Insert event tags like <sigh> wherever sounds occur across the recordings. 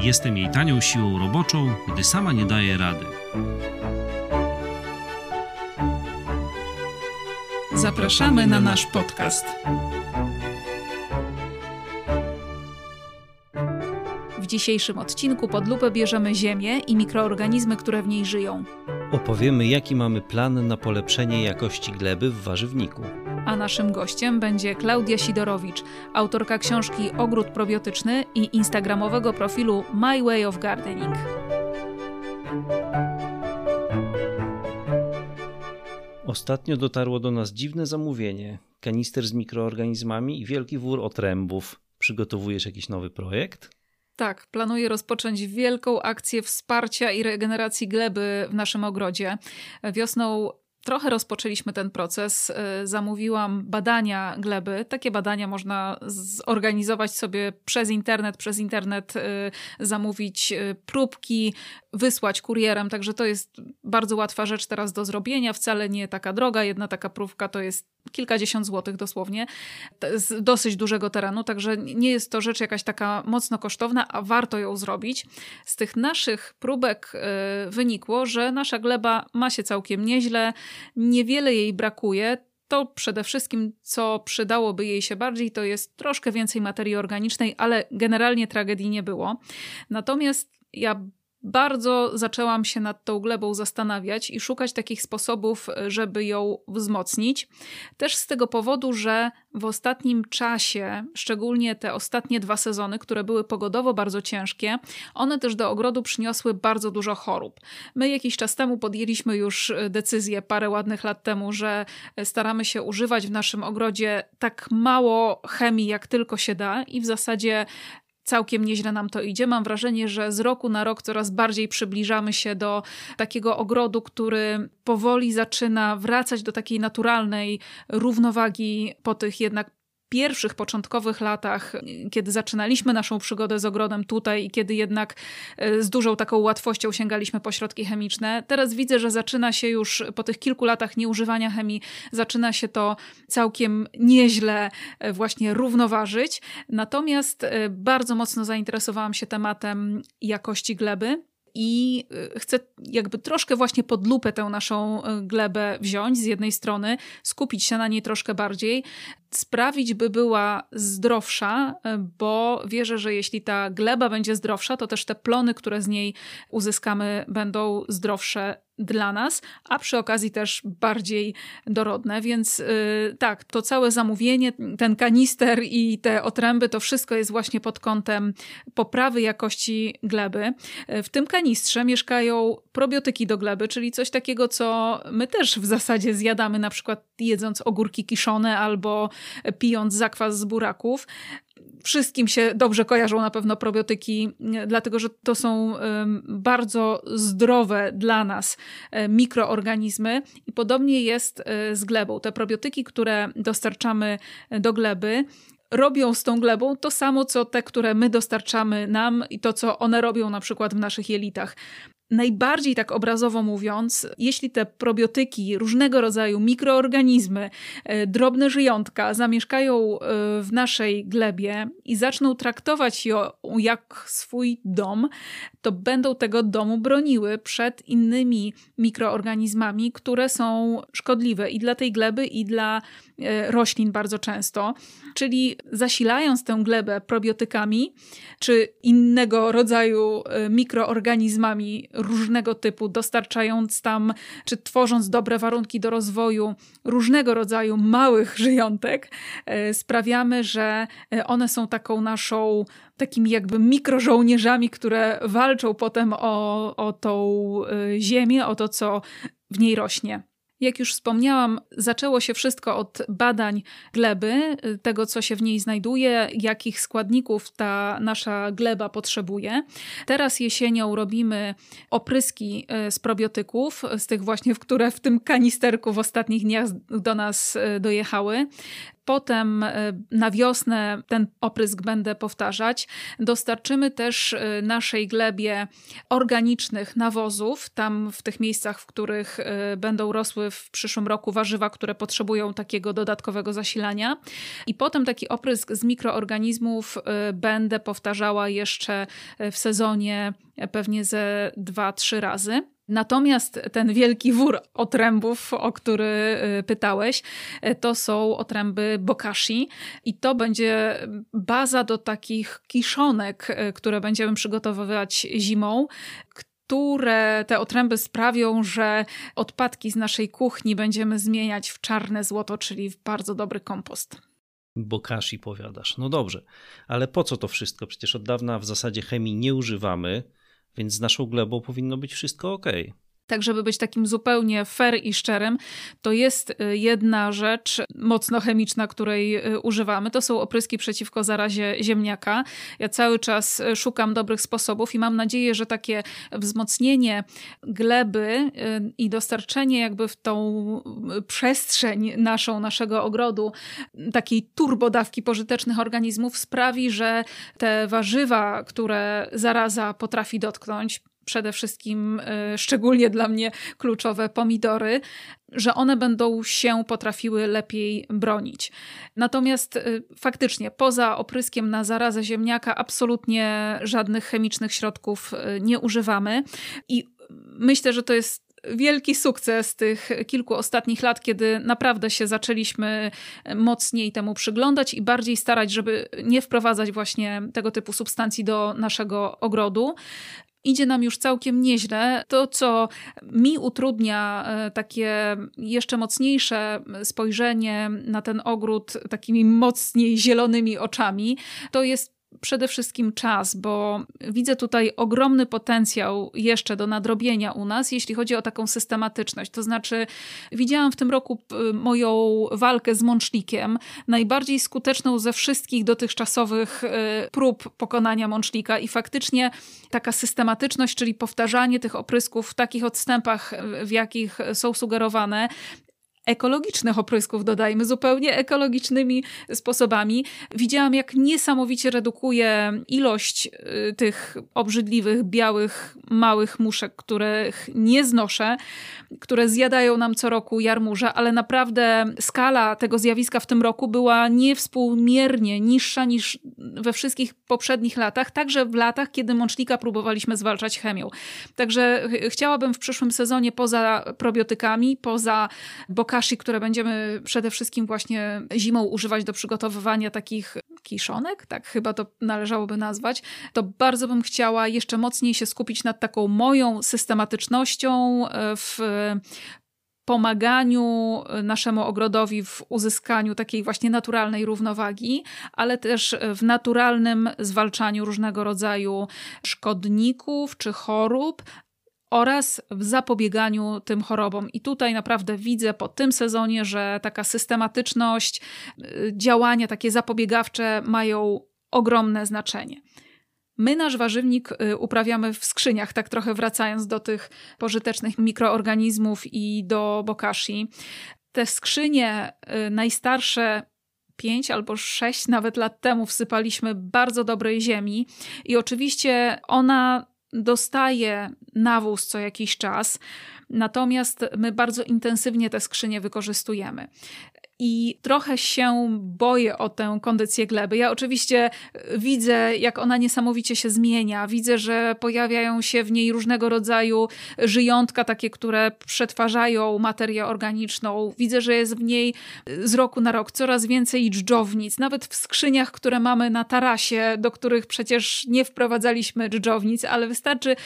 Jestem jej tanią siłą roboczą, gdy sama nie daje rady. Zapraszamy na nasz podcast. W dzisiejszym odcinku pod lupę bierzemy ziemię i mikroorganizmy, które w niej żyją. Opowiemy, jaki mamy plan na polepszenie jakości gleby w warzywniku. A naszym gościem będzie Klaudia Sidorowicz, autorka książki Ogród Probiotyczny i instagramowego profilu My Way of Gardening. Ostatnio dotarło do nas dziwne zamówienie. Kanister z mikroorganizmami i wielki wór otrębów. Przygotowujesz jakiś nowy projekt? Tak, planuję rozpocząć wielką akcję wsparcia i regeneracji gleby w naszym ogrodzie. Wiosną trochę rozpoczęliśmy ten proces. Y, zamówiłam badania gleby. Takie badania można zorganizować sobie przez internet, przez internet y, zamówić y, próbki, wysłać kurierem, także to jest bardzo łatwa rzecz teraz do zrobienia, wcale nie taka droga. Jedna taka próbka to jest kilkadziesiąt złotych dosłownie, z dosyć dużego terenu, także nie jest to rzecz jakaś taka mocno kosztowna, a warto ją zrobić. Z tych naszych próbek wynikło, że nasza gleba ma się całkiem nieźle, niewiele jej brakuje. To przede wszystkim, co przydałoby jej się bardziej, to jest troszkę więcej materii organicznej, ale generalnie tragedii nie było. Natomiast ja bardzo zaczęłam się nad tą glebą zastanawiać i szukać takich sposobów, żeby ją wzmocnić. Też z tego powodu, że w ostatnim czasie, szczególnie te ostatnie dwa sezony, które były pogodowo bardzo ciężkie, one też do ogrodu przyniosły bardzo dużo chorób. My jakiś czas temu podjęliśmy już decyzję, parę ładnych lat temu, że staramy się używać w naszym ogrodzie tak mało chemii, jak tylko się da, i w zasadzie całkiem nieźle nam to idzie. Mam wrażenie, że z roku na rok coraz bardziej przybliżamy się do takiego ogrodu, który powoli zaczyna wracać do takiej naturalnej równowagi po tych jednak pierwszych, początkowych latach, kiedy zaczynaliśmy naszą przygodę z ogrodem tutaj i kiedy jednak e, z dużą taką łatwością sięgaliśmy po środki chemiczne, teraz widzę, że zaczyna się już po tych kilku latach nieużywania chemii, zaczyna się to całkiem nieźle e, właśnie równoważyć. Natomiast e, bardzo mocno zainteresowałam się tematem jakości gleby i chcę jakby troszkę właśnie pod lupę tę naszą glebę wziąć z jednej strony, skupić się na niej troszkę bardziej, sprawić, by była zdrowsza, bo wierzę, że jeśli ta gleba będzie zdrowsza, to też te plony, które z niej uzyskamy, będą zdrowsze dla nas, a przy okazji też bardziej dorodne. Więc yy, tak, to całe zamówienie, ten kanister i te otręby, to wszystko jest właśnie pod kątem poprawy jakości gleby. W tym kanistrze mieszkają probiotyki do gleby, czyli coś takiego, co my też w zasadzie zjadamy, na przykład jedząc ogórki kiszone albo pijąc zakwas z buraków. Wszystkim się dobrze kojarzą na pewno probiotyki, dlatego że to są bardzo zdrowe dla nas e, mikroorganizmy i podobnie jest e, z glebą. Te probiotyki, które dostarczamy do gleby, robią z tą glebą to samo, co te, które my dostarczamy nam i to, co one robią na przykład w naszych jelitach. Najbardziej tak obrazowo mówiąc, jeśli te probiotyki, różnego rodzaju mikroorganizmy, e, drobne żyjątka zamieszkają e, w naszej glebie i zaczną traktować ją jak swój dom, to będą tego domu broniły przed innymi mikroorganizmami, które są szkodliwe i dla tej gleby, i dla e, roślin bardzo często. Czyli zasilając tę glebę probiotykami czy innego rodzaju mikroorganizmami różnego typu, dostarczając tam, czy tworząc dobre warunki do rozwoju różnego rodzaju małych <laughs> żyjątek, e, sprawiamy, że e, one są taką naszą, takimi jakby mikrożołnierzami, które walczą potem o, o tą e, ziemię, o to, co w niej rośnie. Jak już wspomniałam, zaczęło się wszystko od badań gleby, tego co się w niej znajduje, jakich składników ta nasza gleba potrzebuje. Teraz jesienią robimy opryski e, z probiotyków, z tych właśnie, które w tym kanisterku w ostatnich dniach do nas dojechały. Potem e, na wiosnę ten oprysk będę powtarzać. Dostarczymy też e, naszej glebie organicznych nawozów, tam w tych miejscach, w których e, będą rosły w przyszłym roku warzywa, które potrzebują takiego dodatkowego zasilania. I potem taki oprysk z mikroorganizmów będę powtarzała jeszcze w sezonie pewnie ze dwa, trzy razy. Natomiast ten wielki wór otrębów, o który y, pytałeś, y, to są otręby bokashi i to będzie baza do takich kiszonek, y, które będziemy przygotowywać zimą, które te otręby sprawią, że odpadki z naszej kuchni będziemy zmieniać w czarne złoto, czyli w bardzo dobry kompost. Bokashi powiadasz. No dobrze, ale po co to wszystko? Przecież od dawna w zasadzie chemii nie używamy. Więc z naszą glebą powinno być wszystko ok. Tak, żeby być takim zupełnie fair i szczerym, to jest y, jedna rzecz mocno chemiczna, której y, używamy. To są opryski przeciwko zarazie ziemniaka. Ja cały czas y, szukam dobrych sposobów i mam nadzieję, że takie wzmocnienie gleby i dostarczenie jakby w tą przestrzeń naszą, naszego ogrodu takiej turbodawki pożytecznych organizmów sprawi, że te warzywa, które zaraza potrafi dotknąć, przede wszystkim y, szczególnie dla mnie kluczowe pomidory, że one będą się potrafiły lepiej bronić. Natomiast y, faktycznie poza opryskiem na zarazę ziemniaka absolutnie żadnych chemicznych środków y, nie używamy i myślę, że to jest wielki sukces tych kilku ostatnich lat, kiedy naprawdę się zaczęliśmy mocniej temu przyglądać i bardziej starać, żeby nie wprowadzać właśnie tego typu substancji do naszego ogrodu idzie nam już całkiem nieźle. To, co mi utrudnia e, takie jeszcze mocniejsze spojrzenie na ten ogród takimi mocniej zielonymi oczami, to jest przede wszystkim czas, bo widzę tutaj ogromny potencjał jeszcze do nadrobienia u nas, jeśli chodzi o taką systematyczność. To znaczy, widziałam w tym roku moją walkę z mącznikiem, najbardziej skuteczną ze wszystkich dotychczasowych y, prób pokonania mącznika, i faktycznie taka systematyczność, czyli powtarzanie tych oprysków w takich odstępach, w jakich są sugerowane, ekologicznych oprysków, dodajmy, zupełnie ekologicznymi sposobami. Widziałam, jak niesamowicie redukuje ilość y, tych obrzydliwych, białych, małych muszek, których nie znoszę, które zjadają nam co roku jarmuża, ale naprawdę skala tego zjawiska w tym roku była niewspółmiernie niższa niż we wszystkich poprzednich latach, także w latach, kiedy mącznika próbowaliśmy zwalczać chemią. Także chciałabym w przyszłym sezonie poza probiotykami, poza bokami, kashi, które będziemy przede wszystkim właśnie zimą używać do przygotowywania takich kiszonek, tak chyba to należałoby nazwać, to bardzo bym chciała jeszcze mocniej się skupić nad taką moją systematycznością e, w pomaganiu naszemu ogrodowi w uzyskaniu takiej właśnie naturalnej równowagi, ale też w naturalnym zwalczaniu różnego rodzaju szkodników czy chorób, oraz w zapobieganiu tym chorobom. I tutaj naprawdę widzę po tym sezonie, że taka systematyczność, y, działania takie zapobiegawcze mają ogromne znaczenie. My nasz warzywnik y, uprawiamy w skrzyniach, tak trochę wracając do tych pożytecznych mikroorganizmów i do bokashi. Te skrzynie y, najstarsze pięć albo sześć nawet lat temu wsypaliśmy bardzo dobrej ziemi i oczywiście ona dostaje nawóz co jakiś czas, natomiast my bardzo intensywnie te skrzynie wykorzystujemy i trochę się boję o tę kondycję gleby. Ja oczywiście widzę, jak ona niesamowicie się zmienia. Widzę, że pojawiają się w niej różnego rodzaju żyjątka, takie, które przetwarzają materię organiczną. Widzę, że jest w niej z roku na rok coraz więcej dżdżownic. Nawet w skrzyniach, które mamy na tarasie, do których przecież nie wprowadzaliśmy dżdżownic, ale wystarczy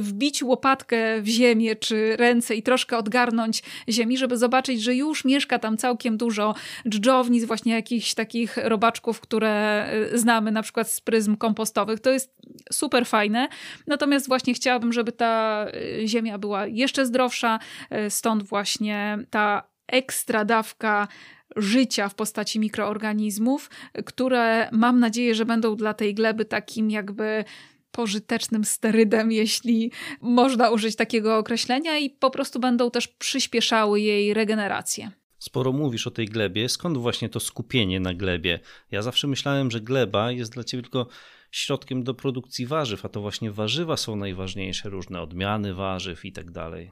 wbić łopatkę w ziemię czy ręce i troszkę odgarnąć ziemi, żeby zobaczyć, że już mieszka tam całkiem całkiem dużo dżdżownic, właśnie jakichś takich robaczków, które y, znamy na przykład z pryzm kompostowych. To jest super fajne. Natomiast właśnie chciałabym, żeby ta y, ziemia była jeszcze zdrowsza, y, stąd właśnie ta ekstra dawka życia w postaci mikroorganizmów, które mam nadzieję, że będą dla tej gleby takim jakby pożytecznym sterydem, jeśli można użyć takiego określenia, i po prostu będą też przyspieszały jej regenerację. Sporo mówisz o tej glebie. Skąd właśnie to skupienie na glebie? Ja zawsze myślałem, że gleba jest dla ciebie tylko środkiem do produkcji warzyw, a to właśnie warzywa są najważniejsze, różne odmiany warzyw i tak dalej.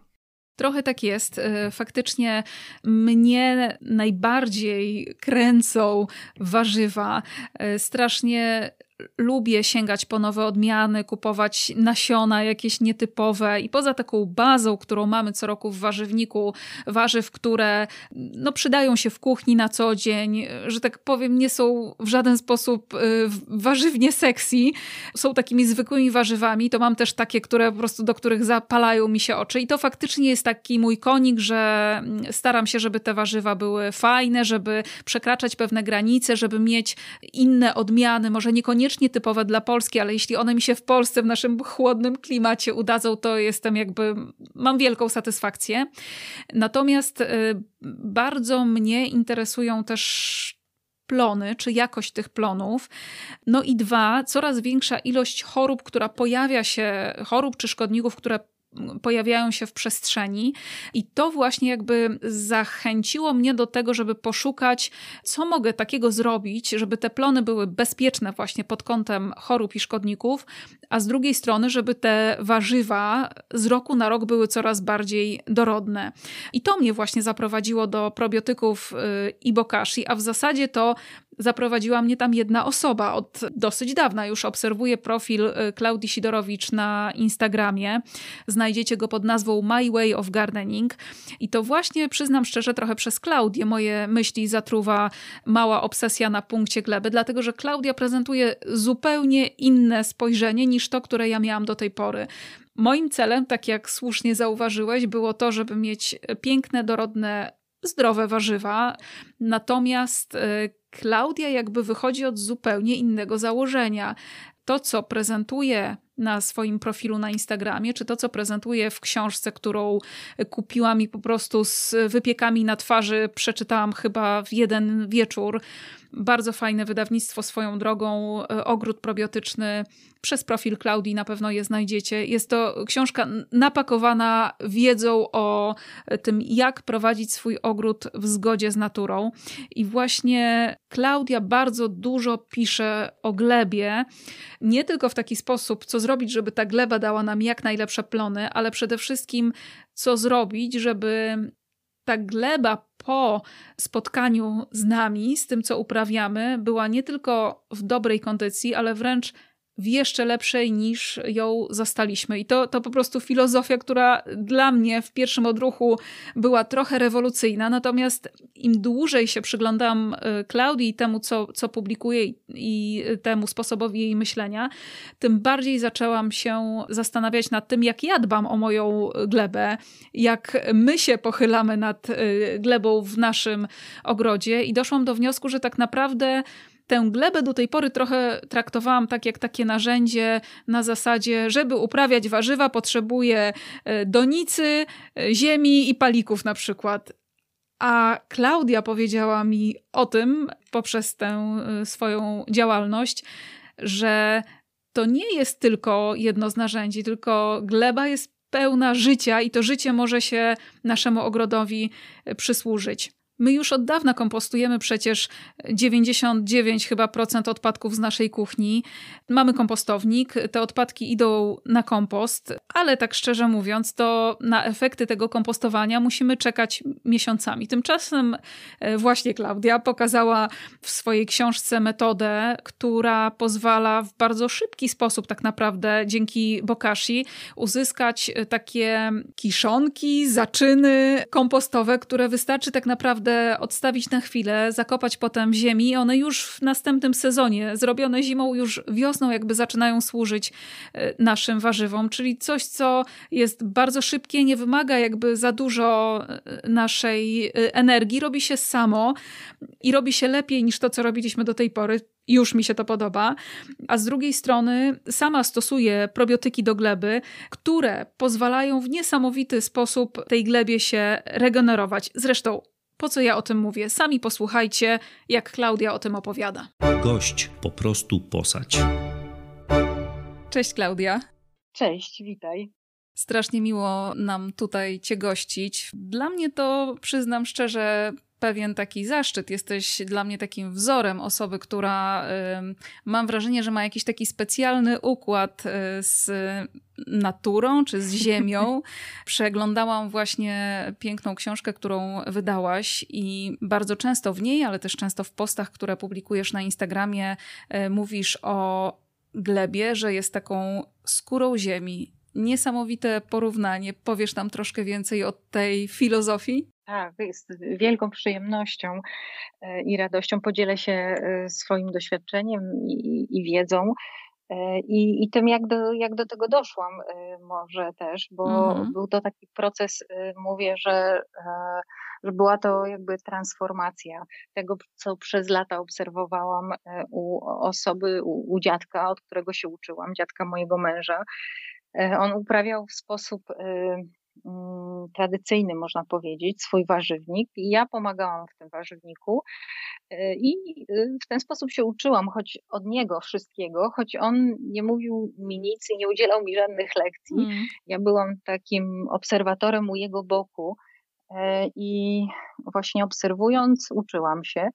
Trochę tak jest. E, faktycznie mnie najbardziej kręcą warzywa. E, strasznie lubię sięgać po nowe odmiany, kupować nasiona jakieś nietypowe i poza taką bazą, którą mamy co roku w warzywniku, warzyw, które no, przydają się w kuchni na co dzień, że tak powiem, nie są w żaden sposób y, warzywnie sexy, są takimi zwykłymi warzywami, to mam też takie, które po prostu do których zapalają mi się oczy i to faktycznie jest taki mój konik, że mm, staram się, żeby te warzywa były fajne, żeby przekraczać pewne granice, żeby mieć inne odmiany, może niekoniecznie niekoniecznie typowe dla Polski, ale jeśli one mi się w Polsce, w naszym chłodnym klimacie udadzą, to jestem jakby, mam wielką satysfakcję. Natomiast y, bardzo mnie interesują też plony, czy jakość tych plonów. No i dwa, coraz większa ilość chorób, która pojawia się, chorób czy szkodników, które pojawiają się w przestrzeni. I to właśnie jakby zachęciło mnie do tego, żeby poszukać, co mogę takiego zrobić, żeby te plony były bezpieczne właśnie pod kątem chorób i szkodników, a z drugiej strony, żeby te warzywa z roku na rok były coraz bardziej dorodne. I to mnie właśnie zaprowadziło do probiotyków y, i bokashi, a w zasadzie to zaprowadziła mnie tam jedna osoba. Od dosyć dawna już obserwuję profil y, Klaudii Sidorowicz na Instagramie. Znajdziecie go pod nazwą My Way of Gardening. I to właśnie, przyznam szczerze, trochę przez Klaudię moje myśli zatruwa mała obsesja na punkcie gleby, dlatego że Klaudia prezentuje zupełnie inne spojrzenie niż to, które ja miałam do tej pory. Moim celem, tak jak słusznie zauważyłeś, było to, żeby mieć piękne, dorodne zdrowe warzywa. Natomiast y, Klaudia jakby wychodzi od zupełnie innego założenia. To, co prezentuje na swoim profilu na Instagramie, czy to, co prezentuje w książce, którą kupiłam i po prostu z wypiekami na twarzy przeczytałam chyba w jeden wieczór. Bardzo fajne wydawnictwo swoją drogą, e, ogród probiotyczny przez profil Klaudii na pewno je znajdziecie. Jest to książka napakowana wiedzą o tym, jak prowadzić swój ogród w zgodzie z naturą. I właśnie Klaudia bardzo dużo pisze o glebie, nie tylko w taki sposób, co zrobić, żeby ta gleba dała nam jak najlepsze plony, ale przede wszystkim, co zrobić, żeby ta gleba po spotkaniu z nami, z tym, co uprawiamy, była nie tylko w dobrej kondycji, ale wręcz w jeszcze lepszej niż ją zastaliśmy. I to, to po prostu filozofia, która dla mnie w pierwszym odruchu była trochę rewolucyjna. Natomiast im dłużej się przyglądam Klaudii i temu, co, co publikuje i temu sposobowi jej myślenia, tym bardziej zaczęłam się zastanawiać nad tym, jak ja dbam o moją glebę, jak my się pochylamy nad y, glebą w naszym ogrodzie i doszłam do wniosku, że tak naprawdę tę glebę do tej pory trochę traktowałam tak jak takie narzędzie na zasadzie, żeby uprawiać warzywa, potrzebuję e, donicy, e, ziemi i palików na przykład. A Klaudia powiedziała mi o tym poprzez tę e, swoją działalność, że to nie jest tylko jedno z narzędzi, tylko gleba jest pełna życia i to życie może się naszemu ogrodowi przysłużyć. My już od dawna kompostujemy przecież 99 chyba procent odpadków z naszej kuchni. Mamy kompostownik, te odpadki idą na kompost, ale tak szczerze mówiąc, to na efekty tego kompostowania musimy czekać miesiącami. Tymczasem e, właśnie Klaudia pokazała w swojej książce metodę, która pozwala w bardzo szybki sposób, tak naprawdę dzięki Bokashi, uzyskać takie kiszonki, zaczyny kompostowe, które wystarczy tak naprawdę naprawdę odstawić na chwilę, zakopać potem ziemi one już w następnym sezonie, zrobione zimą, już wiosną jakby zaczynają służyć e, naszym warzywom, czyli coś, co jest bardzo szybkie, nie wymaga jakby za dużo e, naszej e, energii, robi się samo i robi się lepiej niż to, co robiliśmy do tej pory już mi się to podoba. A z drugiej strony sama stosuję probiotyki do gleby, które pozwalają w niesamowity sposób tej glebie się regenerować. Zresztą po co ja o tym mówię? Sami posłuchajcie, jak Klaudia o tym opowiada. Gość po prostu posać. Cześć Klaudia. Cześć, witaj. Strasznie miło nam tutaj Cię gościć. Dla mnie to, przyznam szczerze, pewien taki zaszczyt. Jesteś dla mnie takim wzorem osoby, która mam wrażenie, że ma jakiś taki specjalny układ y, z naturą czy z <laughs> ziemią. Przeglądałam właśnie piękną książkę, którą wydałaś i bardzo często w niej, ale też często w postach, które publikujesz na Instagramie, y, mówisz o glebie, że jest taką skórą ziemi. Niesamowite porównanie. Powiesz nam troszkę więcej o tej filozofii? Tak, jest wielką przyjemnością e, i radością podzielę się e, swoim doświadczeniem i, i wiedzą. E, I, I tym, jak do, jak do tego doszłam, może też, bo mhm. był to taki proces, mówię, że, że była to jakby transformacja tego, co przez lata obserwowałam u osoby, u, u dziadka, od którego się uczyłam, dziadka mojego męża. On uprawiał w sposób Mm, tradycyjny, można powiedzieć, swój warzywnik i ja pomagałam w tym warzywniku y, i y, w ten sposób się uczyłam, choć od niego wszystkiego, choć on nie mówił mi nic i nie udzielał mi żadnych lekcji. Mm. Ja byłam takim obserwatorem u jego boku e, i właśnie obserwując uczyłam się,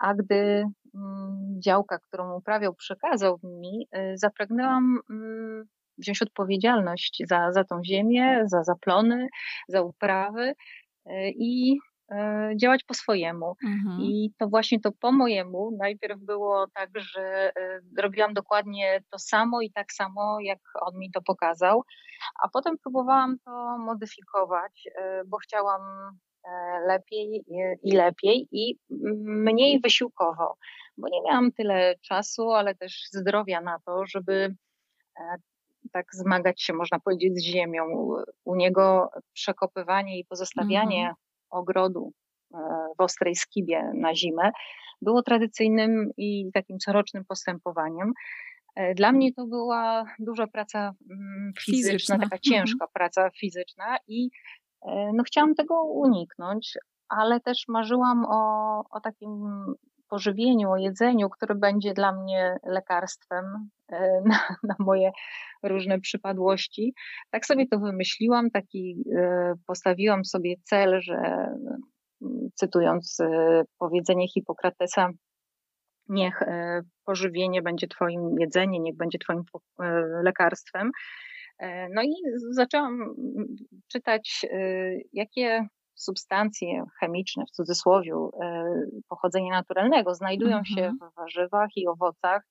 a gdy mm, działka, którą uprawiał, przekazał mi, y, zapragnęłam mm, wziąć odpowiedzialność za, za tą ziemię, za zaplony, za uprawy e, i e, działać po swojemu. Mhm. I to właśnie to po mojemu najpierw było tak, że e, robiłam dokładnie to samo i tak samo, jak on mi to pokazał, a potem próbowałam to modyfikować, bo chciałam lepiej i lepiej i mniej wysiłkowo, bo nie miałam tyle czasu, ale też zdrowia na to, żeby tak zmagać się, można powiedzieć, z ziemią. U niego przekopywanie i pozostawianie mhm. ogrodu e, w ostrej skibie na zimę było tradycyjnym i takim corocznym postępowaniem. E, dla mnie to była duża praca mm, fizyczna, fizyczna. taka ciężka mhm. praca fizyczna i e, no, chciałam tego uniknąć, ale też marzyłam o, o takim pożywieniu, o jedzeniu, które będzie dla mnie lekarstwem e, <laughs> na, na, moje różne przypadłości. Tak sobie to wymyśliłam, taki e, postawiłam sobie cel, że cytując e, powiedzenie Hipokratesa, niech pożywienie będzie Twoim jedzeniem, niech będzie Twoim lekarstwem. No i zaczęłam czytać, jakie substancje chemiczne, w cudzysłowie, e, pochodzenia naturalnego, znajdują się mhm. w warzywach i owocach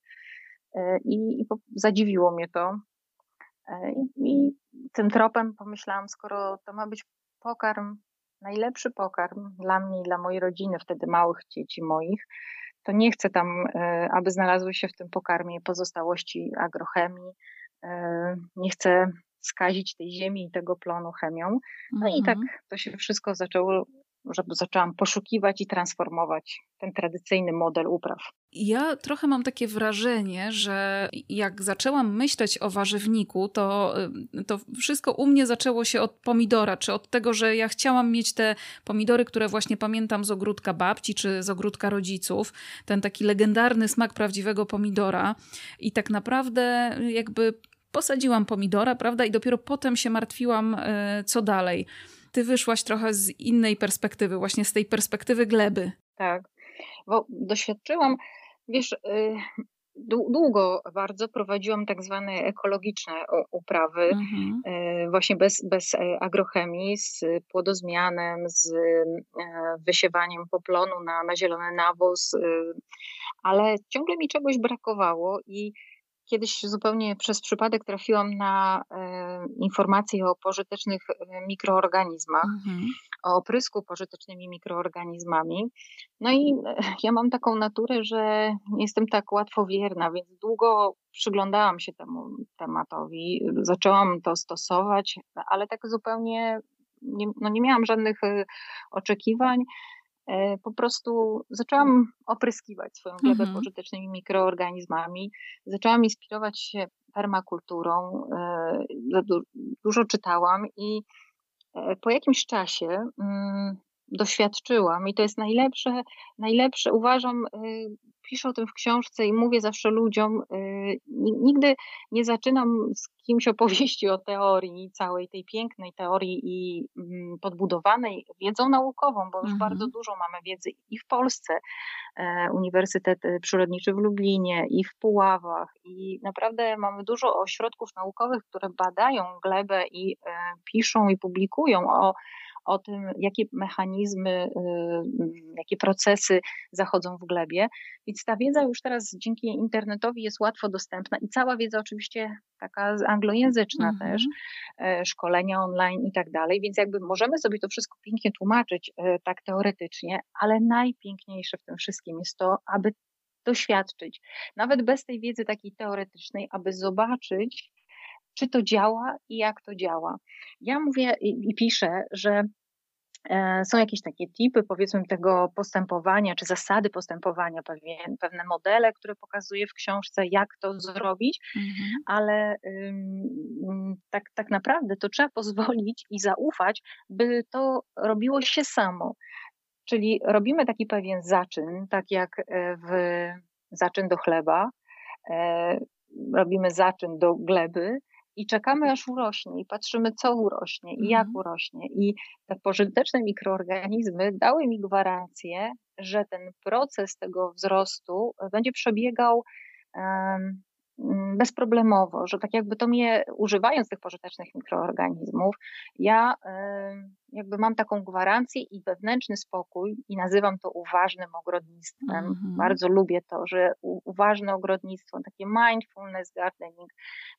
e, i, i zadziwiło mnie to. E, I, I tym tropem pomyślałam, skoro to ma być pokarm, najlepszy pokarm dla mnie i dla mojej rodziny, wtedy małych dzieci moich, to nie chcę tam, aby znalazły się w tym pokarmie pozostałości agrochemii. Nie chcę skazić tej ziemi i tego plonu chemią. No i tak mhm. to się wszystko zaczęło, żeby zaczęłam poszukiwać i transformować ten tradycyjny model upraw. Ja trochę mam takie wrażenie, że jak zaczęłam myśleć o warzywniku, to, y, to wszystko u mnie zaczęło się od pomidora, czy od tego, że ja chciałam mieć te pomidory, które właśnie pamiętam z ogródka babci, czy z ogródka rodziców, ten taki legendarny smak prawdziwego pomidora. I tak naprawdę jakby posadziłam pomidora, prawda, i dopiero potem się martwiłam, e, co dalej. Ty wyszłaś trochę z innej perspektywy, właśnie z tej perspektywy gleby. Tak, bo doświadczyłam, wiesz, y, długo bardzo prowadziłam tak zwane ekologiczne uprawy, mhm. E, właśnie bez, bez e, agrochemii, z płodozmianem, z wysiewaniem poplonu na, na zielony nawóz, ale ciągle mi czegoś brakowało i kiedyś zupełnie przez przypadek trafiłam na informacje o pożytecznych mikroorganizmach, mhm. o oprysku pożytecznymi mikroorganizmami. No i ja mam taką naturę, że nie jestem tak łatwowierna, więc długo przyglądałam się temu tematowi, zaczęłam to stosować, ale tak zupełnie nie, no nie miałam żadnych oczekiwań. E, po prostu zaczęłam opryskiwać swoją glebę mhm. pożytecznymi mikroorganizmami, zaczęłam inspirować się permakulturą, e, dużo czytałam i e, po jakimś czasie mm, doświadczyłam i to jest najlepsze, najlepsze uważam, y, piszę o tym w książce i mówię zawsze ludziom, y, nigdy nie zaczynam z kimś <laughs> opowieści o teorii, całej tej pięknej teorii i mm, podbudowanej wiedzą naukową, bo już mhm. bardzo dużo mamy wiedzy i w Polsce, e, Uniwersytet Przyrodniczy w Lublinie i w Puławach i naprawdę mamy dużo ośrodków naukowych, które badają glebę i e, piszą i publikują o o tym, jakie mechanizmy, y, jakie procesy zachodzą w glebie. Więc ta wiedza już teraz dzięki internetowi jest łatwo dostępna i cała wiedza oczywiście taka anglojęzyczna mhm. też, e, szkolenia online i tak dalej, więc jakby możemy sobie to wszystko pięknie tłumaczyć e, tak teoretycznie, ale najpiękniejsze w tym wszystkim jest to, aby doświadczyć, nawet bez tej wiedzy takiej teoretycznej, aby zobaczyć, czy to działa i jak to działa. Ja mówię i, i piszę, że e, są jakieś takie typy, powiedzmy, tego postępowania, czy zasady postępowania, pewne, pewne modele, które pokazuję w książce, jak to zrobić, mhm. ale tak, tak naprawdę to trzeba pozwolić i zaufać, by to robiło się samo. Czyli robimy taki pewien zaczyn, tak jak e, w zaczyn do chleba, e, robimy zaczyn do gleby, i czekamy aż urośnie i patrzymy, co urośnie i jak mhm. urośnie. I te pożyteczne mikroorganizmy dały mi gwarancję, że ten proces tego wzrostu będzie przebiegał um, bezproblemowo, że tak jakby to mnie, używając tych pożytecznych mikroorganizmów, ja jakby mam taką gwarancję i wewnętrzny spokój i nazywam to uważnym ogrodnictwem. Mhm. Bardzo lubię to, że uważne ogrodnictwo, takie mindfulness gardening,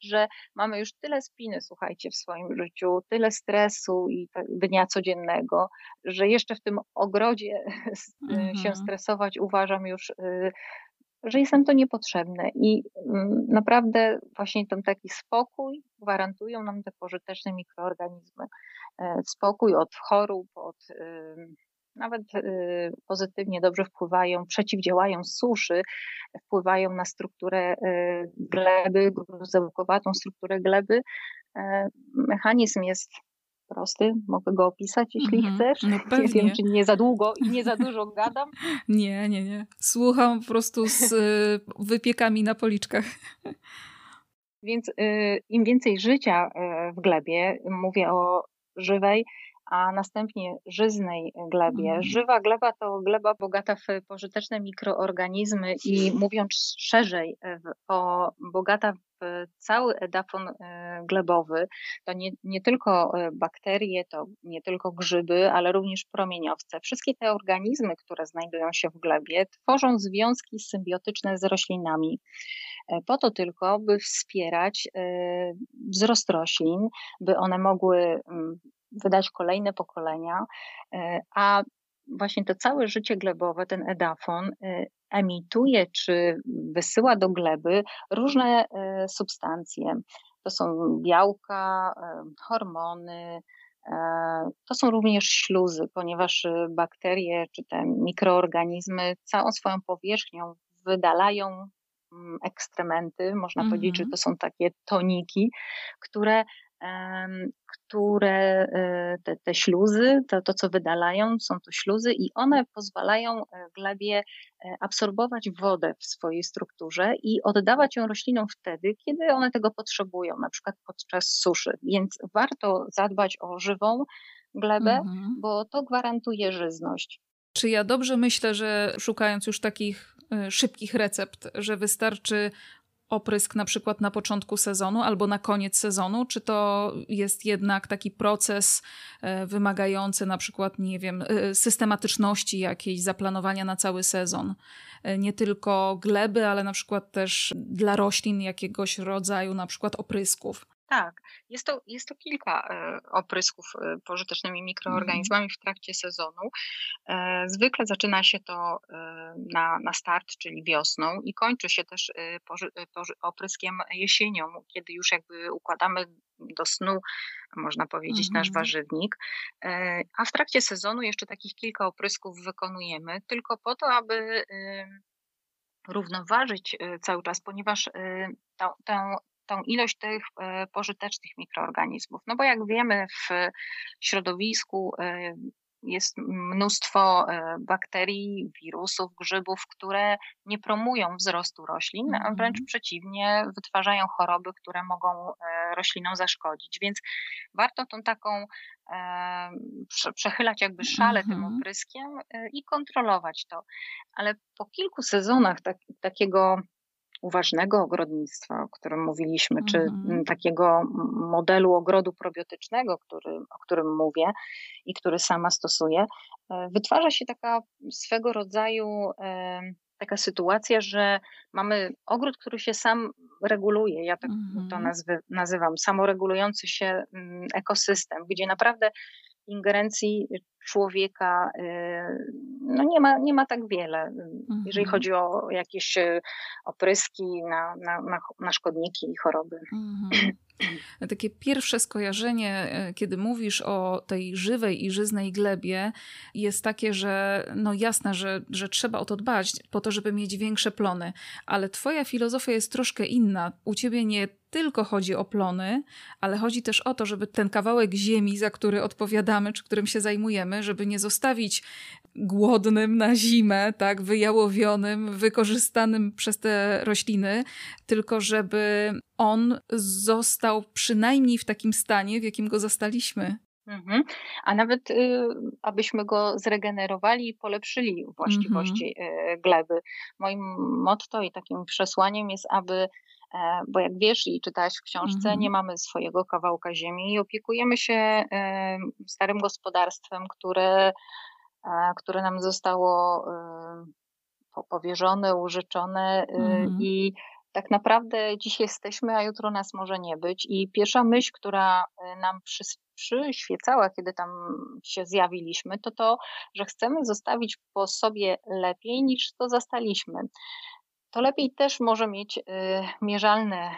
że mamy już tyle spiny, słuchajcie, w swoim życiu, tyle stresu i dnia codziennego, że jeszcze w tym ogrodzie <laughs> mhm. się stresować uważam już y, że jest nam to niepotrzebne i mm, naprawdę właśnie ten taki spokój gwarantują nam te pożyteczne mikroorganizmy. E, spokój od chorób, od nawet y, pozytywnie dobrze wpływają, przeciwdziałają suszy, wpływają na strukturę y, gleby, gruzołkowatą strukturę gleby. E, mechanizm jest prosty, mogę go opisać, jeśli -hmm. chcesz. No pewnie. Nie wiem, czy nie za długo i nie za dużo gadam. <laughs> nie, nie, nie. Słucham po prostu z y, wypiekami na policzkach. Więc y, im więcej życia y, w glebie, mówię o żywej, a następnie żyznej glebie. Mhm. Żywa gleba to gleba bogata w pożyteczne mikroorganizmy i <laughs> mówiąc szerzej, o, bogata w cały edafon e, glebowy, to nie, nie tylko e, bakterie, to nie tylko grzyby, ale również promieniowce. Wszystkie te organizmy, które znajdują się w glebie, tworzą związki symbiotyczne z roślinami e, po to tylko, by wspierać wzrost roślin, by one mogły wydać kolejne pokolenia, e, a właśnie to całe życie glebowe, ten edafon, e, emituje czy wysyła do gleby różne e, substancje. To są białka, hormony, to są również śluzy, ponieważ bakterie czy te mikroorganizmy całą swoją powierzchnią wydalają mm, ekstrementy, można mm -hmm. powiedzieć, że mhm. to są takie toniki, które które e, te, te śluzy, to, to co wydalają, są to śluzy i one pozwalają e, glebie e, absorbować wodę w swojej strukturze i oddawać ją roślinom wtedy, kiedy one tego potrzebują, na przykład podczas suszy. Więc warto zadbać o żywą glebę, mhm. bo to gwarantuje żyzność. Czy ja dobrze myślę, że szukając już takich szybkich recept, że wystarczy oprysk na przykład na początku sezonu albo na koniec sezonu? Czy to jest jednak taki proces e, wymagający na przykład, nie wiem, e, systematyczności jakiejś, zaplanowania na cały sezon? E, nie tylko gleby, ale na przykład też dla roślin jakiegoś rodzaju na przykład oprysków. Tak, jest to, jest to kilka e, oprysków e, pożytecznymi mikroorganizmami w trakcie sezonu. E, zwykle zaczyna się to na, na start, czyli wiosną i kończy się też poży, poży, opryskiem jesienią, kiedy już jakby układamy do snu, można powiedzieć, nasz mhm. warzywnik. A w trakcie sezonu jeszcze takich kilka oprysków wykonujemy, tylko po to, aby równoważyć cały czas, ponieważ tę, tę tą ilość tych e, pożytecznych mikroorganizmów. No bo jak wiemy, w środowisku e, jest mnóstwo e, bakterii, wirusów, grzybów, które nie promują wzrostu roślin, a wręcz mhm. przeciwnie, wytwarzają choroby, które mogą roślinom zaszkodzić. Więc warto tą taką przechylać jakby szale tym mhm. opryskiem i kontrolować to. Ale po kilku sezonach tak, takiego uważnego ogrodnictwa, o którym mówiliśmy, czy mhm. takiego modelu ogrodu probiotycznego, który, o którym mówię i który sama stosuję, e, wytwarza się taka swego rodzaju e, taka sytuacja, że mamy ogród, który się sam reguluje. Ja tak to mhm. nazwy, nazywam samoregulujący się ekosystem, gdzie naprawdę ingerencji człowieka y, no nie, ma, nie ma tak wiele. Mhm. Jeżeli chodzi o jakieś y, opryski na, na, na, na szkodniki i choroby. Mhm. <clears throat> Takie pierwsze skojarzenie, e, kiedy mówisz o tej żywej i żyznej glebie, jest takie, że no jasne, że, że trzeba o to dbać po to, żeby mieć większe plony, ale twoja filozofia jest troszkę inna. U ciebie nie tylko chodzi o plony, ale chodzi też o to, żeby ten kawałek ziemi, za który odpowiadamy, czy którym się zajmujemy, żeby nie zostawić głodnym na zimę, tak, wyjałowionym, wykorzystanym przez te rośliny, tylko żeby on został przynajmniej w takim stanie, w jakim go zastaliśmy. Mhm. A nawet y, abyśmy go zregenerowali i polepszyli właściwości mhm. y, gleby. Moim motto i takim przesłaniem jest, aby bo jak wiesz i czytałaś w książce, mhm. nie mamy swojego kawałka ziemi i opiekujemy się e, starym gospodarstwem, które, e, które nam zostało powierzone, użyczone mhm. i tak naprawdę dziś jesteśmy, a jutro nas może nie być. I pierwsza myśl, która nam przy, przyświecała, kiedy tam się zjawiliśmy, to to, że chcemy zostawić po sobie lepiej niż to zastaliśmy to lepiej też może mieć y, mierzalne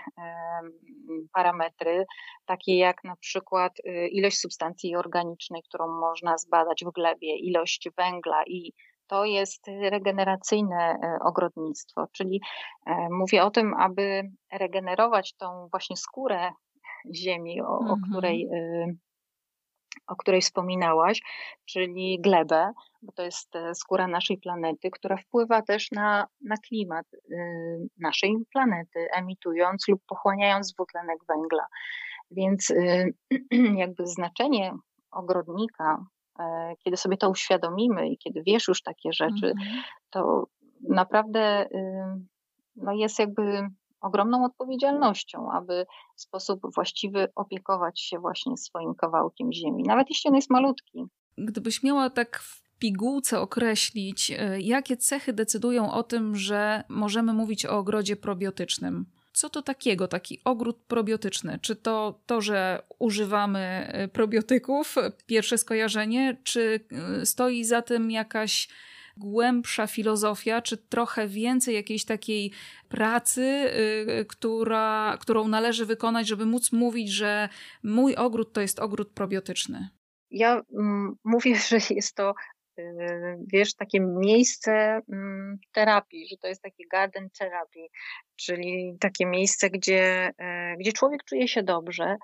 parametry, takie jak na przykład y, ilość substancji organicznej, którą można zbadać w glebie, ilość węgla i to jest regeneracyjne y, ogrodnictwo, czyli e, mówię o tym, aby regenerować tą właśnie skórę ziemi, o, o której mhm o której wspominałaś, czyli glebę, bo to jest e, skóra naszej planety, która wpływa też na, na klimat y, naszej planety, emitując lub pochłaniając dwutlenek węgla. Więc y, <clears throat> jakby znaczenie ogrodnika, e, kiedy sobie to uświadomimy i kiedy wiesz już takie rzeczy, mhm. to naprawdę y, no jest jakby ogromną odpowiedzialnością, aby w sposób właściwy opiekować się właśnie swoim kawałkiem ziemi, nawet jeśli on jest malutki. Gdybyś miała tak pigułce określić, e, jakie cechy decydują o tym, że możemy mówić o ogrodzie probiotycznym? Co to takiego, taki ogród probiotyczny? Czy to to, że używamy e, probiotyków, pierwsze skojarzenie, czy e, stoi za tym jakaś głębsza filozofia, czy trochę więcej jakiejś takiej pracy, yy, która, którą należy wykonać, żeby móc mówić, że mój ogród to jest ogród probiotyczny? Ja mm, mówię, że jest to y, wiesz, takie miejsce mm, terapii, że to jest takie garden therapy, czyli takie miejsce, gdzie, e, gdzie człowiek czuje się dobrze,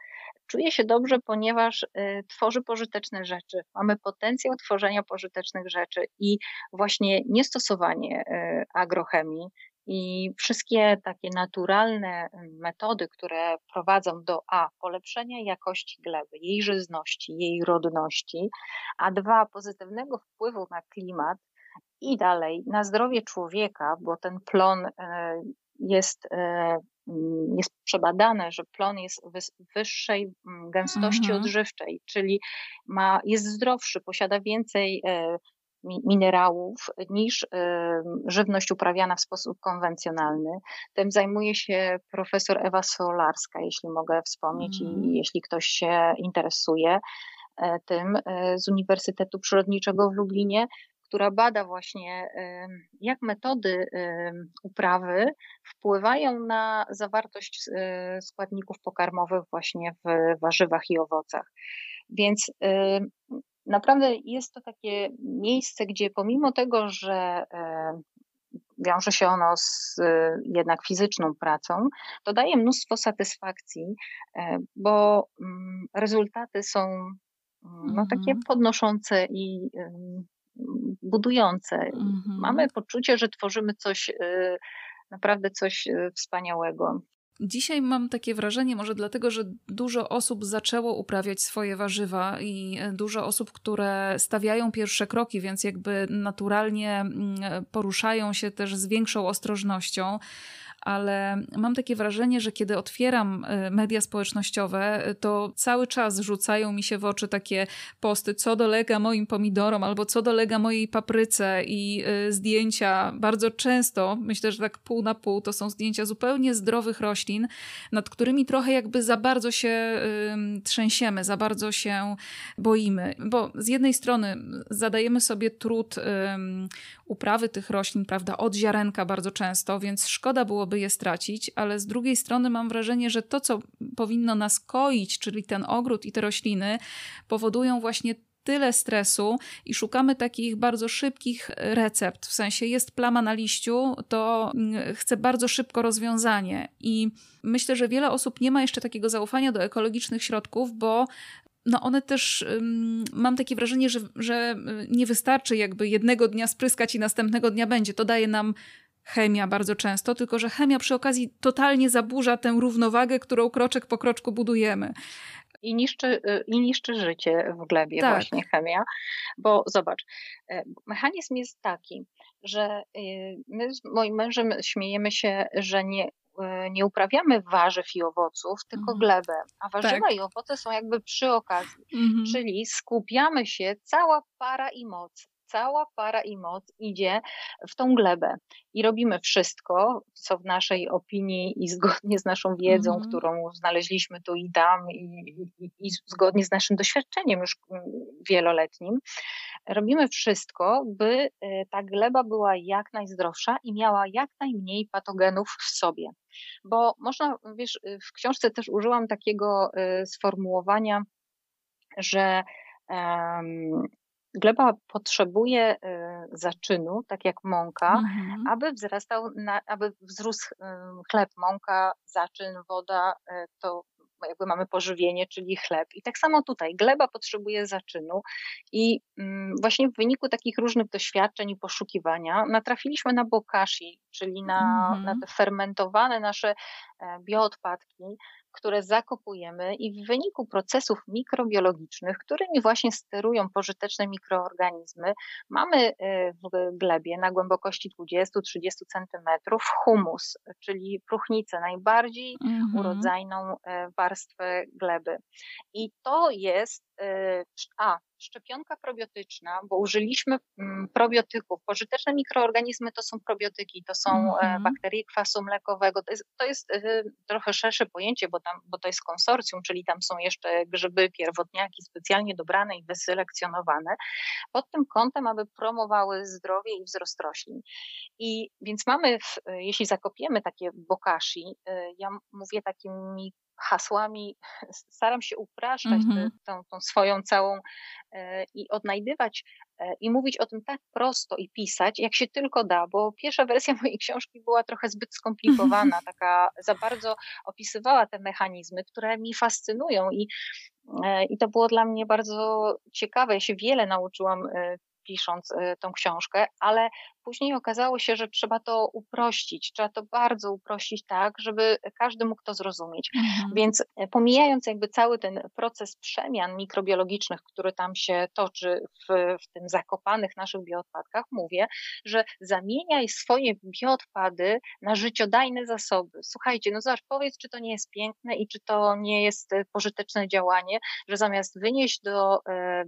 Czuję się dobrze, ponieważ y, tworzy pożyteczne rzeczy. Mamy potencjał tworzenia pożytecznych rzeczy i właśnie niestosowanie y, agrochemii i wszystkie takie naturalne metody, które prowadzą do A polepszenia jakości gleby, jej żyzności, jej rodności, a dwa pozytywnego wpływu na klimat i dalej na zdrowie człowieka, bo ten plon y, jest jest przebadane, że plon jest wyższej mm, gęstości mhm. odżywczej, czyli ma, jest zdrowszy, posiada więcej e, minerałów niż żywność uprawiana w sposób konwencjonalny. Tym zajmuje się profesor Ewa Solarska, jeśli mogę wspomnieć, mm. i mhm. jeśli ktoś się interesuje e, tym e, z Uniwersytetu Przyrodniczego w Lublinie, która bada właśnie, jak metody uprawy wpływają na zawartość e, składników pokarmowych właśnie w warzywach i owocach. Więc naprawdę jest to takie miejsce, gdzie pomimo tego, że wiąże się ono z e, jednak fizyczną pracą, to daje mnóstwo satysfakcji, e, bo mm, rezultaty są mm, no, takie mhm. podnoszące i budujące. Mhm. Mamy poczucie, że tworzymy coś, naprawdę coś wspaniałego. Dzisiaj mam takie wrażenie, może dlatego, że dużo osób zaczęło uprawiać swoje warzywa i e, dużo osób, które stawiają pierwsze kroki, więc jakby naturalnie mm, poruszają się też z większą ostrożnością ale mam takie wrażenie, że kiedy otwieram e, media społecznościowe, to cały czas rzucają mi się w oczy takie posty, co dolega moim pomidorom albo co dolega mojej papryce i e, zdjęcia bardzo często, myślę, że tak pół na pół, to są zdjęcia zupełnie zdrowych roślin, nad którymi trochę jakby za bardzo się trzęsiemy, za bardzo się boimy. Bo z jednej strony zadajemy sobie trud uprawy tych roślin, prawda, od ziarenka bardzo często, więc szkoda byłoby je stracić, ale z drugiej strony mam wrażenie, że to, co powinno nas koić, czyli ten ogród i te rośliny, powodują właśnie tyle stresu i szukamy takich bardzo szybkich recept. W sensie jest plama na liściu, to mm, chcę bardzo szybko rozwiązanie. I myślę, że wiele osób nie ma jeszcze takiego zaufania do ekologicznych środków, bo no one też, mam takie wrażenie, że, że y, nie wystarczy jakby jednego dnia spryskać i następnego dnia będzie. To daje nam chemia bardzo często, tylko że chemia przy okazji totalnie zaburza tę równowagę, którą kroczek po kroczku budujemy. I niszczy, y, i niszczy życie w glebie tak. właśnie chemia, bo zobacz, e, mechanizm jest taki, że y, my z moim mężem śmiejemy się, że nie E, nie uprawiamy warzyw i owoców, tylko mhm. glebę, a warzywa tak. i owoce są jakby przy okazji, mhm. czyli skupiamy się, cała para i moc cała para i moc idzie w tą glebę i robimy wszystko, co w naszej opinii i zgodnie z naszą wiedzą, mm którą znaleźliśmy tu i tam i, i, i, zgodnie z naszym doświadczeniem już mm, wieloletnim, robimy wszystko, by e, ta gleba była jak najzdrowsza i miała jak najmniej patogenów w sobie. Bo można, wiesz, w książce też użyłam takiego e, sformułowania, że gleba potrzebuje y, zaczynu, tak jak mąka, mhm. aby wzrastał, na, aby wzrósł y, chleb, mąka, zaczyn, woda, y, to jakby mamy pożywienie, czyli chleb. I tak samo tutaj gleba potrzebuje zaczynu i mm, właśnie w wyniku takich różnych doświadczeń i poszukiwania natrafiliśmy na bokashi, czyli na, mm -hmm. na te fermentowane nasze e, bioodpadki, które zakopujemy i w wyniku procesów mikrobiologicznych, którymi właśnie sterują pożyteczne mikroorganizmy, mamy e, w glebie na głębokości 20-30 cm humus, czyli próchnicę, najbardziej mm-hmm. urodzajną e, warstwę gleby. I to jest, a szczepionka probiotyczna, bo użyliśmy mm, probiotyków. Pożyteczne mikroorganizmy to są probiotyki, to są mm-hmm. bakterie kwasu mlekowego. To jest, to jest e, trochę szersze pojęcie, bo, tam, bo to jest konsorcjum, czyli tam są jeszcze grzyby, pierwotniaki specjalnie dobrane i wyselekcjonowane pod tym kątem, aby promowały zdrowie i wzrost roślin. I więc mamy, w, jeśli zakopiemy takie bokashi, ja mówię takimi hasłami <laughs> staram się upraszczać mm -hmm. tą, tą, swoją całą e, i odnajdywać e, i mówić o tym tak prosto i pisać, jak się tylko da, bo pierwsza wersja <laughs> mojej książki była trochę zbyt skomplikowana, <laughs> taka za bardzo opisywała te mechanizmy, które mi fascynują i, e, i to było dla mnie bardzo ciekawe. Ja się wiele nauczyłam pisząc tą książkę, ale później okazało się, że trzeba to uprościć, trzeba to bardzo uprościć tak, żeby każdy mógł to zrozumieć. Mhm. Więc pomijając jakby cały ten proces przemian mikrobiologicznych, który tam się toczy w, w tym zakopanych naszych bioodpadkach, mówię, że zamieniaj swoje bioodpady na życiodajne zasoby. Słuchajcie, no zobacz, powiedz, czy to nie jest piękne i czy to nie jest pożyteczne działanie, że zamiast wynieść do e,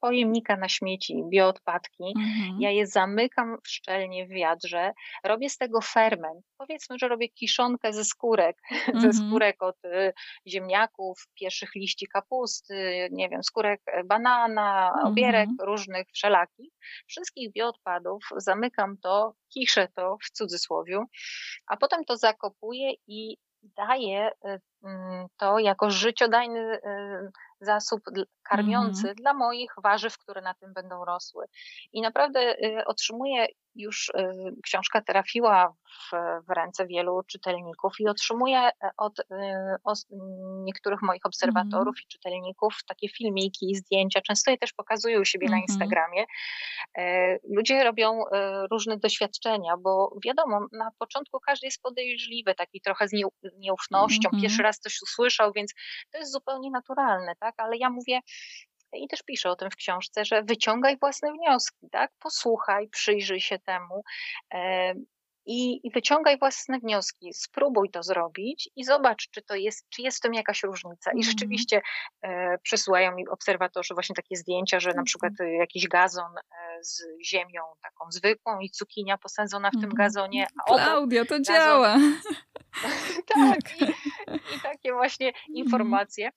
pojemnika na śmieci, bioodpadki, mhm. ja je zamykam szczelnie w wiadrze, robię z tego ferment. Powiedzmy, że robię kiszonkę ze skórek, <laughs> mhm. ze skórek od y, ziemniaków, pierwszych liści kapusty, nie wiem, skórek banana, obierek mhm. różnych, wszelakich. Wszystkich bioodpadów zamykam to, kiszę to w cudzysłowie, a potem to zakopuję i daję y, mm, to jako życiodajny y, zasób karmiący mm. dla moich warzyw, które na tym będą rosły. I naprawdę y, otrzymuję już y, książka trafiła w, w ręce wielu czytelników i otrzymuje e, od, y, niektórych moich obserwatorów mm. i czytelników takie filmiki, zdjęcia. Często je też pokazują u siebie mm. na mhm. Instagramie. E, ludzie robią e, różne doświadczenia, bo wiadomo, na początku każdy jest podejrzliwy, taki trochę z nieufnością, mm. pierwszy raz coś usłyszał, więc to jest zupełnie naturalne, tak? Ale ja mówię, i też piszę o tym w książce, że wyciągaj własne wnioski, tak? Posłuchaj, przyjrzyj się temu. I, i, wyciągaj własne wnioski, spróbuj to zrobić i zobacz, czy to jest, czy jest w tym jakaś różnica. I mm. rzeczywiście e, przesyłają mi obserwatorzy właśnie takie zdjęcia, że na przykład mhm. jakiś gazon e, z ziemią taką zwykłą i cukinia posadzona w tym mhm. gazonie. A Klaudia, to gazon... działa. <laughs> <laughs> tak, i, i, takie właśnie mhm. informacje.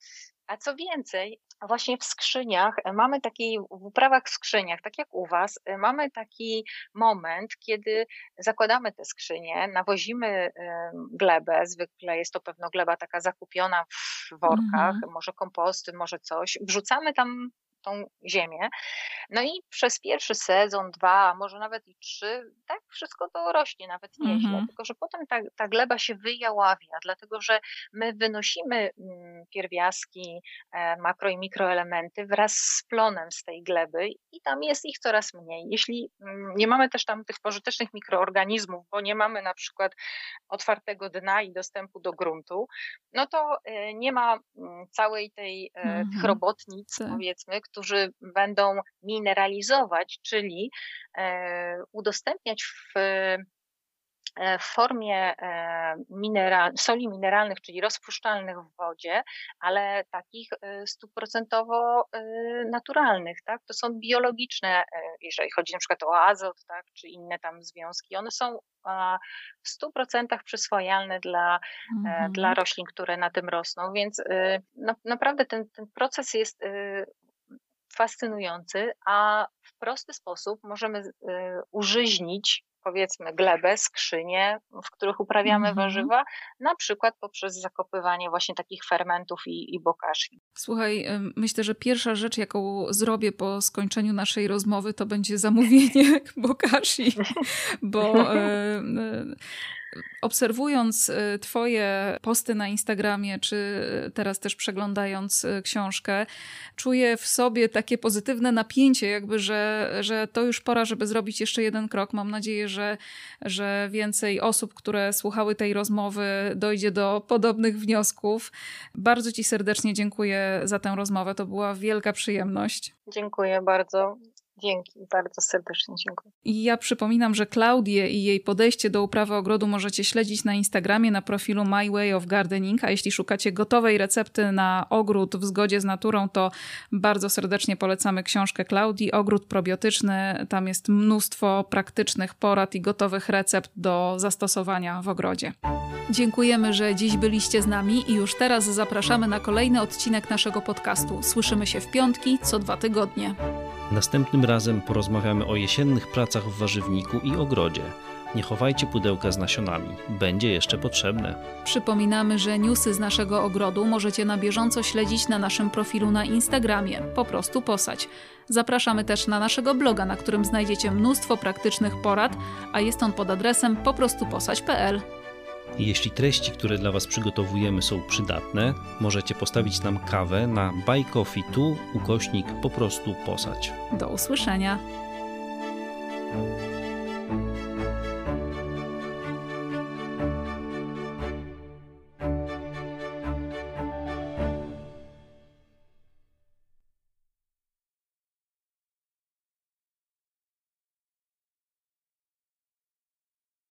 A co więcej, właśnie w skrzyniach e, mamy taki, w uprawach w skrzyniach, tak jak u Was, e, mamy taki moment, kiedy zakładamy te skrzynie, nawozimy glebę, zwykle jest to pewno gleba taka zakupiona w workach, mm. może komposty, może coś, wrzucamy tam tą ziemię. No i przez pierwszy sezon, dwa, może nawet i trzy, tak wszystko to rośnie nawet nieźle. Mhm. Tylko, że potem ta, ta gleba się wyjaławia, dlatego że my wynosimy mm, pierwiastki, e, makro i mikroelementy wraz z plonem z tej gleby i tam jest ich coraz mniej. Jeśli mm, nie mamy też tam tych pożytecznych mikroorganizmów, bo nie mamy na przykład otwartego dna i dostępu do gruntu, no to e, nie ma mm, całej tej, e, mhm. tych robotnic, tak. powiedzmy, którzy będą mineralizować, czyli e, udostępniać w e, w formie e, mineral, soli mineralnych, czyli rozpuszczalnych w wodzie, ale takich stuprocentowo naturalnych, tak? To są biologiczne, jeżeli chodzi na przykład o azot, tak? czy inne tam związki. One są w 100% przyswajalne dla, mhm. dla roślin, które na tym rosną, więc no, naprawdę ten, ten proces jest fascynujący, a w prosty sposób możemy y, użyźnić powiedzmy glebę, skrzynie, w których uprawiamy mm -hmm. warzywa, na przykład poprzez zakopywanie właśnie takich fermentów i, i. Słuchaj, myślę, że pierwsza rzecz, jaką zrobię po skończeniu naszej rozmowy, to będzie zamówienie <laughs> bokashi, bo <laughs> obserwując y, Twoje posty na Instagramie, czy teraz też przeglądając y, książkę, czuję w sobie takie pozytywne napięcie, jakby, że, że to już pora, żeby zrobić jeszcze jeden krok. Mam nadzieję, że, że więcej osób, które słuchały tej rozmowy, dojdzie do podobnych wniosków. Bardzo Ci serdecznie dziękuję za tę rozmowę. To była wielka przyjemność. Dziękuję bardzo. Dzięki, bardzo serdecznie dziękuję. I ja przypominam, że Klaudię i jej podejście do uprawy ogrodu możecie śledzić na Instagramie na profilu My Way of Gardening, a jeśli szukacie gotowej recepty na ogród w zgodzie z naturą, to bardzo serdecznie polecamy książkę Klaudii, Ogród probiotyczny. Tam jest mnóstwo praktycznych porad i gotowych recept do zastosowania w ogrodzie. Dziękujemy, że dziś byliście z nami i już teraz zapraszamy na kolejny odcinek naszego podcastu. Słyszymy się w piątki co dwa tygodnie. Następnym razem porozmawiamy o jesiennych pracach w warzywniku i ogrodzie. Nie chowajcie pudełka z nasionami, będzie jeszcze potrzebne. Przypominamy, że newsy z naszego ogrodu możecie na bieżąco śledzić na naszym profilu na Instagramie, po prostu posać. Zapraszamy też na naszego bloga, na którym znajdziecie mnóstwo praktycznych porad, a jest on pod adresem poprostuposać.pl. Jeśli treści, które dla Was przygotowujemy są przydatne, możecie postawić nam kawę na Coffee tu ukośnik po prostu posać. Do usłyszenia.